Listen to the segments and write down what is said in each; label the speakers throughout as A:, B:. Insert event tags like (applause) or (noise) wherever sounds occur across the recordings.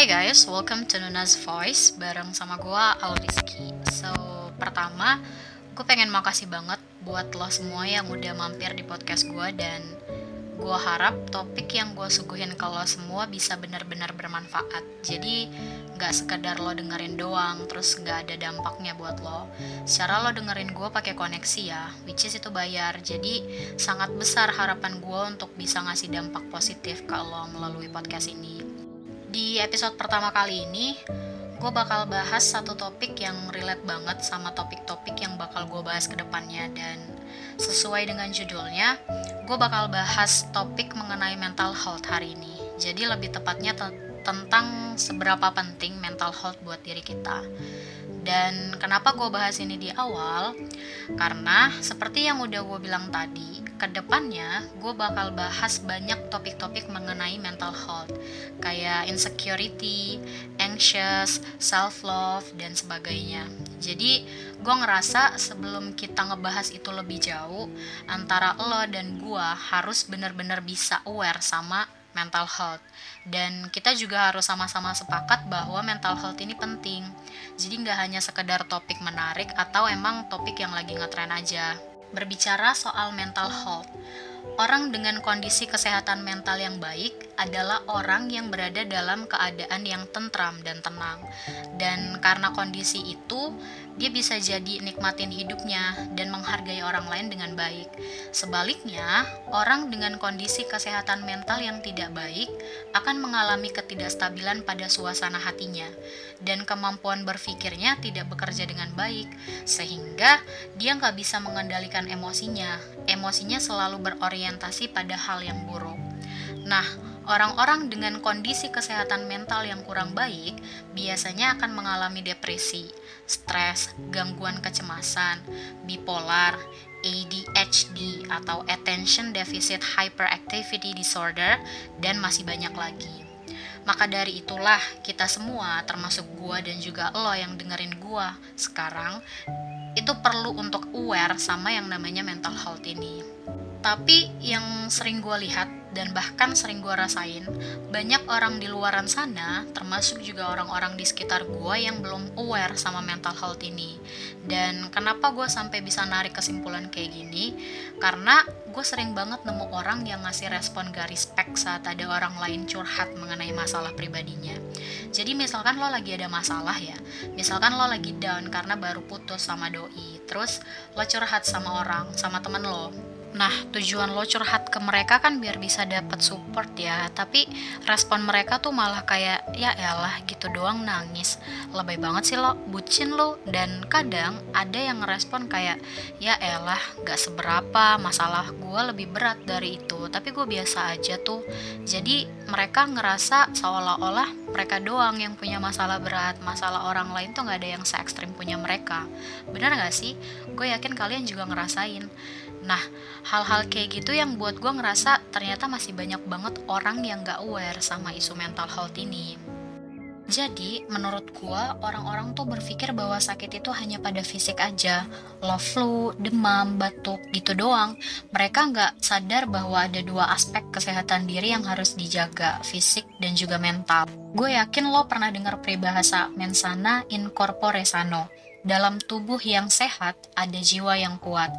A: Hai guys, welcome to Nuna's Voice bareng sama gue Aldiski. So, pertama, gue pengen makasih banget buat lo semua yang udah mampir di podcast gue dan gue harap topik yang gue suguhin ke lo semua bisa benar-benar bermanfaat. Jadi, nggak sekedar lo dengerin doang, terus nggak ada dampaknya buat lo. Secara lo dengerin gue pakai koneksi ya, which is itu bayar. Jadi, sangat besar harapan gue untuk bisa ngasih dampak positif ke lo melalui podcast ini. Di episode pertama kali ini, gue bakal bahas satu topik yang relate banget sama topik-topik yang bakal gue bahas ke depannya dan sesuai dengan judulnya, gue bakal bahas topik mengenai mental health hari ini. Jadi lebih tepatnya tentang seberapa penting mental health buat diri kita. Dan kenapa gue bahas ini di awal? Karena seperti yang udah gue bilang tadi, ke depannya gue bakal bahas banyak topik-topik mengenai mental health, kayak insecurity, anxious, self-love, dan sebagainya. Jadi gue ngerasa sebelum kita ngebahas itu lebih jauh, antara lo dan gue harus bener-bener bisa aware sama mental health. Dan kita juga harus sama-sama sepakat bahwa mental health ini penting. Jadi nggak hanya sekedar topik menarik atau emang topik yang lagi ngetren aja. Berbicara soal mental health Orang dengan kondisi kesehatan mental yang baik adalah orang yang berada dalam keadaan yang tentram dan tenang. Dan karena kondisi itu, dia bisa jadi nikmatin hidupnya dan menghargai orang lain dengan baik. Sebaliknya, orang dengan kondisi kesehatan mental yang tidak baik akan mengalami ketidakstabilan pada suasana hatinya dan kemampuan berpikirnya tidak bekerja dengan baik, sehingga dia nggak bisa mengendalikan emosinya. Emosinya selalu berorientasi pada hal yang buruk. Nah, Orang-orang dengan kondisi kesehatan mental yang kurang baik biasanya akan mengalami depresi, stres, gangguan kecemasan, bipolar, ADHD atau Attention Deficit Hyperactivity Disorder, dan masih banyak lagi. Maka dari itulah kita semua, termasuk gua dan juga lo yang dengerin gua sekarang, itu perlu untuk aware sama yang namanya mental health ini. Tapi yang sering gue lihat dan bahkan sering gue rasain, banyak orang di luaran sana, termasuk juga orang-orang di sekitar gue yang belum aware sama mental health ini. Dan kenapa gue sampai bisa narik kesimpulan kayak gini? Karena gue sering banget nemu orang yang ngasih respon gak respect saat ada orang lain curhat mengenai masalah pribadinya. Jadi misalkan lo lagi ada masalah ya, misalkan lo lagi down karena baru putus sama doi, terus lo curhat sama orang, sama temen lo, Nah, tujuan lo curhat ke mereka kan biar bisa dapat support ya. Tapi respon mereka tuh malah kayak ya elah gitu doang nangis. Lebay banget sih lo, bucin lo. Dan kadang ada yang ngerespon kayak ya elah gak seberapa, masalah gue lebih berat dari itu. Tapi gue biasa aja tuh. Jadi mereka ngerasa seolah-olah mereka doang yang punya masalah berat. Masalah orang lain tuh gak ada yang se ekstrim punya mereka. Bener gak sih? Gue yakin kalian juga ngerasain. Nah, hal-hal kayak gitu yang buat gue ngerasa ternyata masih banyak banget orang yang gak aware sama isu mental health ini. Jadi, menurut gue, orang-orang tuh berpikir bahwa sakit itu hanya pada fisik aja. Lo flu, demam, batuk, gitu doang. Mereka nggak sadar bahwa ada dua aspek kesehatan diri yang harus dijaga, fisik dan juga mental. Gue yakin lo pernah dengar peribahasa mensana in corpore sano. Dalam tubuh yang sehat, ada jiwa yang kuat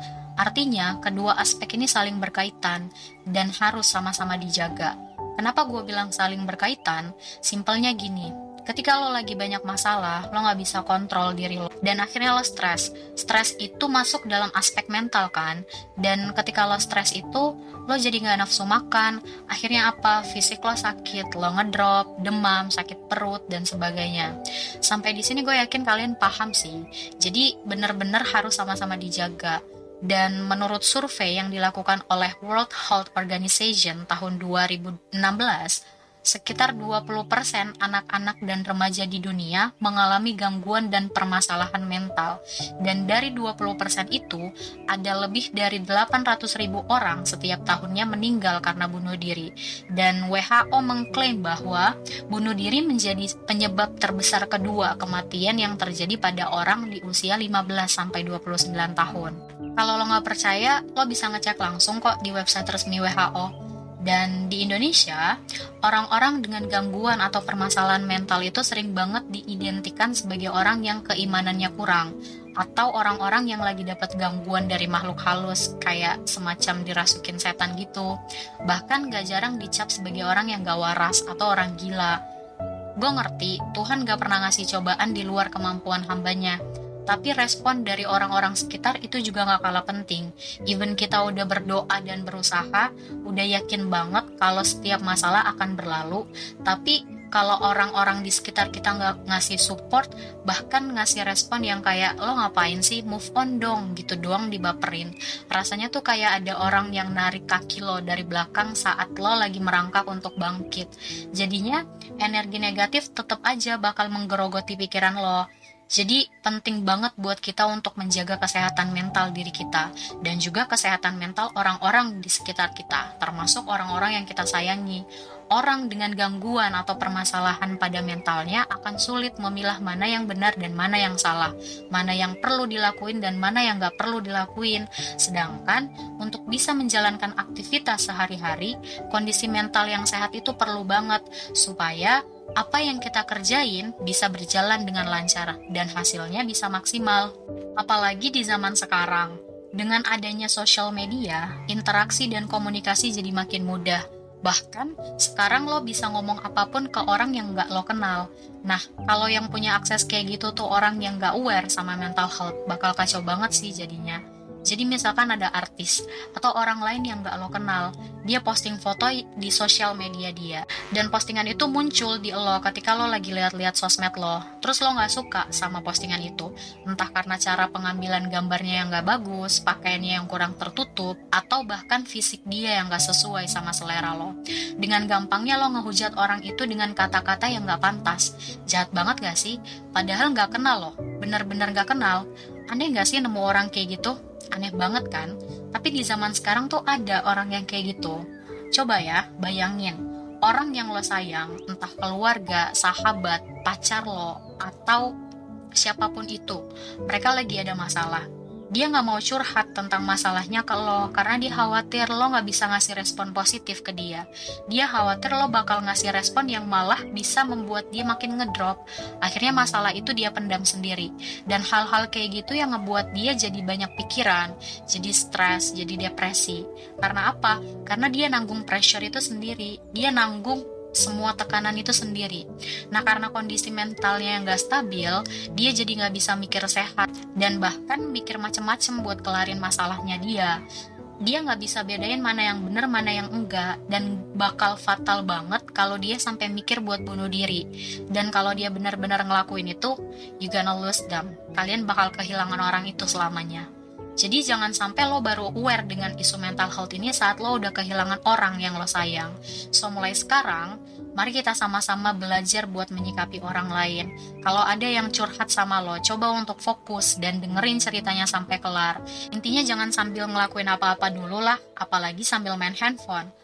A: Artinya, kedua aspek ini saling berkaitan dan harus sama-sama dijaga. Kenapa gue bilang saling berkaitan? Simpelnya gini, ketika lo lagi banyak masalah, lo gak bisa kontrol diri lo. Dan akhirnya lo stres. Stres itu masuk dalam aspek mental kan? Dan ketika lo stres itu, lo jadi gak nafsu makan. Akhirnya apa? Fisik lo sakit, lo ngedrop, demam, sakit perut, dan sebagainya. Sampai di sini gue yakin kalian paham sih. Jadi bener-bener harus sama-sama dijaga dan menurut survei yang dilakukan oleh World Health Organization tahun 2016, sekitar 20% anak-anak dan remaja di dunia mengalami gangguan dan permasalahan mental. Dan dari 20% itu, ada lebih dari 800 ribu orang setiap tahunnya meninggal karena bunuh diri. Dan WHO mengklaim bahwa bunuh diri menjadi penyebab terbesar kedua kematian yang terjadi pada orang di usia 15-29 tahun. Kalau lo nggak percaya, lo bisa ngecek langsung kok di website resmi WHO. Dan di Indonesia, orang-orang dengan gangguan atau permasalahan mental itu sering banget diidentikan sebagai orang yang keimanannya kurang atau orang-orang yang lagi dapat gangguan dari makhluk halus kayak semacam dirasukin setan gitu. Bahkan gak jarang dicap sebagai orang yang gak waras atau orang gila. Gue ngerti Tuhan gak pernah ngasih cobaan di luar kemampuan hambanya, tapi respon dari orang-orang sekitar itu juga gak kalah penting. Even kita udah berdoa dan berusaha, udah yakin banget kalau setiap masalah akan berlalu, tapi kalau orang-orang di sekitar kita nggak ngasih support, bahkan ngasih respon yang kayak lo ngapain sih move on dong gitu doang dibaperin. Rasanya tuh kayak ada orang yang narik kaki lo dari belakang saat lo lagi merangkak untuk bangkit. Jadinya energi negatif tetap aja bakal menggerogoti pikiran lo jadi penting banget buat kita untuk menjaga kesehatan mental diri kita dan juga kesehatan mental orang-orang di sekitar kita, termasuk orang-orang yang kita sayangi. Orang dengan gangguan atau permasalahan pada mentalnya akan sulit memilah mana yang benar dan mana yang salah, mana yang perlu dilakuin dan mana yang gak perlu dilakuin. Sedangkan untuk bisa menjalankan aktivitas sehari-hari, kondisi mental yang sehat itu perlu banget supaya apa yang kita kerjain bisa berjalan dengan lancar dan hasilnya bisa maksimal. Apalagi di zaman sekarang, dengan adanya sosial media, interaksi dan komunikasi jadi makin mudah. Bahkan sekarang lo bisa ngomong apa pun ke orang yang nggak lo kenal. Nah, kalau yang punya akses kayak gitu tuh orang yang nggak aware sama mental health, bakal kacau banget sih jadinya. Jadi misalkan ada artis atau orang lain yang gak lo kenal, dia posting foto di sosial media dia, dan postingan itu muncul di lo ketika lo lagi lihat-lihat sosmed lo, terus lo gak suka sama postingan itu, entah karena cara pengambilan gambarnya yang gak bagus, pakaiannya yang kurang tertutup, atau bahkan fisik dia yang gak sesuai sama selera lo. Dengan gampangnya lo ngehujat orang itu dengan kata-kata yang gak pantas. Jahat banget gak sih? Padahal gak kenal lo, bener-bener gak kenal. Aneh gak sih nemu orang kayak gitu? Aneh banget kan? Tapi di zaman sekarang tuh ada orang yang kayak gitu. Coba ya, bayangin. Orang yang lo sayang, entah keluarga, sahabat, pacar lo, atau siapa pun itu, mereka lagi ada masalah dia nggak mau curhat tentang masalahnya ke lo karena dia khawatir lo nggak bisa ngasih respon positif ke dia. Dia khawatir lo bakal ngasih respon yang malah bisa membuat dia makin ngedrop. Akhirnya masalah itu dia pendam sendiri. Dan hal-hal kayak gitu yang ngebuat dia jadi banyak pikiran, jadi stres, jadi depresi. Karena apa? Karena dia nanggung pressure itu sendiri. Dia nanggung semua tekanan itu sendiri. Nah karena kondisi mentalnya yang gak stabil, dia jadi gak bisa mikir sehat dan bahkan mikir macem-macem buat kelarin masalahnya dia. Dia gak bisa bedain mana yang bener mana yang enggak dan bakal fatal banget kalau dia sampai mikir buat bunuh diri. Dan kalau dia benar-benar ngelakuin itu, you gonna lose them. Kalian bakal kehilangan orang itu selamanya. Jadi jangan sampai lo baru aware dengan isu mental health ini saat lo udah kehilangan orang yang lo sayang. So mulai sekarang, mari kita sama-sama belajar buat menyikapi orang lain. Kalau ada yang curhat sama lo, coba untuk fokus dan dengerin ceritanya sampai kelar. Intinya jangan sambil ngelakuin apa-apa dulu lah, apalagi sambil main handphone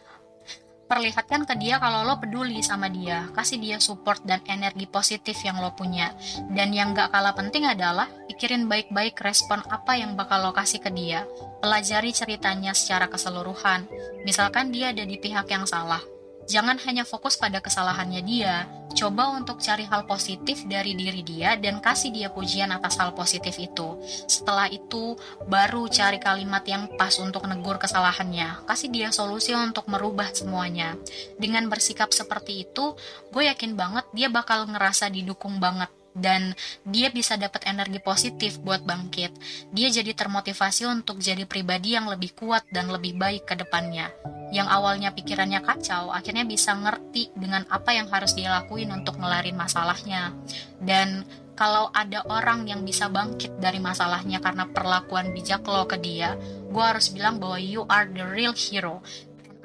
A: perlihatkan ke dia kalau lo peduli sama dia, kasih dia support dan energi positif yang lo punya. Dan yang gak kalah penting adalah pikirin baik-baik respon apa yang bakal lo kasih ke dia. Pelajari ceritanya secara keseluruhan. Misalkan dia ada di pihak yang salah, Jangan hanya fokus pada kesalahannya dia, coba untuk cari hal positif dari diri dia dan kasih dia pujian atas hal positif itu. Setelah itu, baru cari kalimat yang pas untuk negur kesalahannya. Kasih dia solusi untuk merubah semuanya. Dengan bersikap seperti itu, gue yakin banget dia bakal ngerasa didukung banget dan dia bisa dapat energi positif buat bangkit. Dia jadi termotivasi untuk jadi pribadi yang lebih kuat dan lebih baik ke depannya. Yang awalnya pikirannya kacau, akhirnya bisa ngerti dengan apa yang harus dia lakuin untuk ngelarin masalahnya. Dan kalau ada orang yang bisa bangkit dari masalahnya karena perlakuan bijak lo ke dia, gue harus bilang bahwa you are the real hero.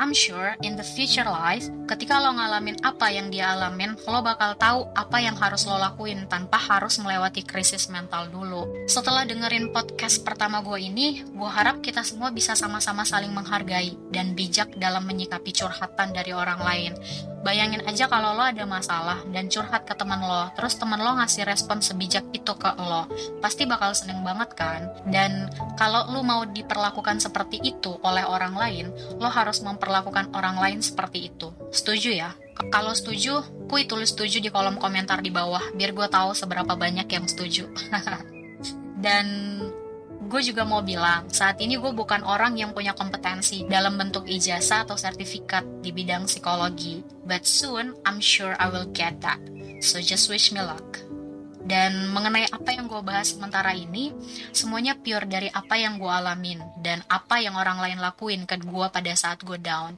A: I'm sure in the future life, ketika lo ngalamin apa yang dia alamin, lo bakal tahu apa yang harus lo lakuin tanpa harus melewati krisis mental dulu. Setelah dengerin podcast pertama gue ini, gue harap kita semua bisa sama-sama saling menghargai dan bijak dalam menyikapi curhatan dari orang lain. Bayangin aja kalau lo ada masalah dan curhat ke teman lo, terus teman lo ngasih respon sebijak itu ke lo, pasti bakal seneng banget kan? Dan kalau lo mau diperlakukan seperti itu oleh orang lain, lo harus memper memperlakukan orang lain seperti itu. Setuju ya? Kalau setuju, kui tulis setuju di kolom komentar di bawah, biar gue tahu seberapa banyak yang setuju. (laughs) Dan gue juga mau bilang, saat ini gue bukan orang yang punya kompetensi dalam bentuk ijazah atau sertifikat di bidang psikologi. But soon, I'm sure I will get that. So just wish me luck. Dan mengenai apa yang gue bahas sementara ini, semuanya pure dari apa yang gue alamin dan apa yang orang lain lakuin ke gue pada saat gue down.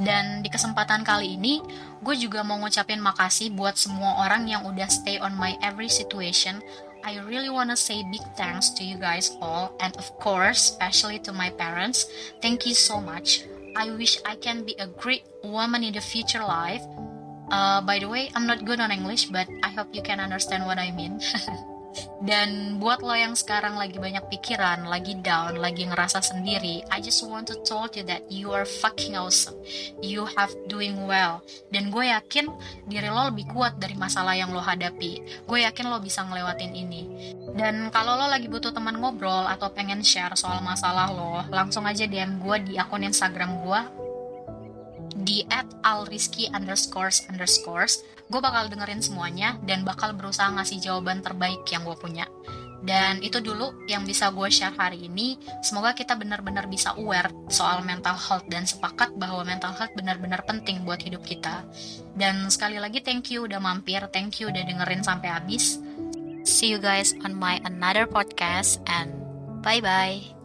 A: Dan di kesempatan kali ini, gue juga mau ngucapin makasih buat semua orang yang udah stay on my every situation. I really wanna say big thanks to you guys all, and of course, especially to my parents. Thank you so much. I wish I can be a great woman in the future life Uh, by the way, I'm not good on English, but I hope you can understand what I mean. (laughs) Dan buat lo yang sekarang lagi banyak pikiran, lagi down, lagi ngerasa sendiri, I just want to tell you that you are fucking awesome. You have doing well. Dan gue yakin diri lo lebih kuat dari masalah yang lo hadapi. Gue yakin lo bisa ngelewatin ini. Dan kalau lo lagi butuh teman ngobrol atau pengen share soal masalah lo, langsung aja DM gue di akun Instagram gue di at alrizki underscores underscores gue bakal dengerin semuanya dan bakal berusaha ngasih jawaban terbaik yang gue punya. Dan itu dulu yang bisa gue share hari ini. Semoga kita benar-benar bisa aware soal mental health dan sepakat bahwa mental health benar-benar penting buat hidup kita. Dan sekali lagi thank you udah mampir thank you udah dengerin sampai habis. See you guys on my another podcast and bye bye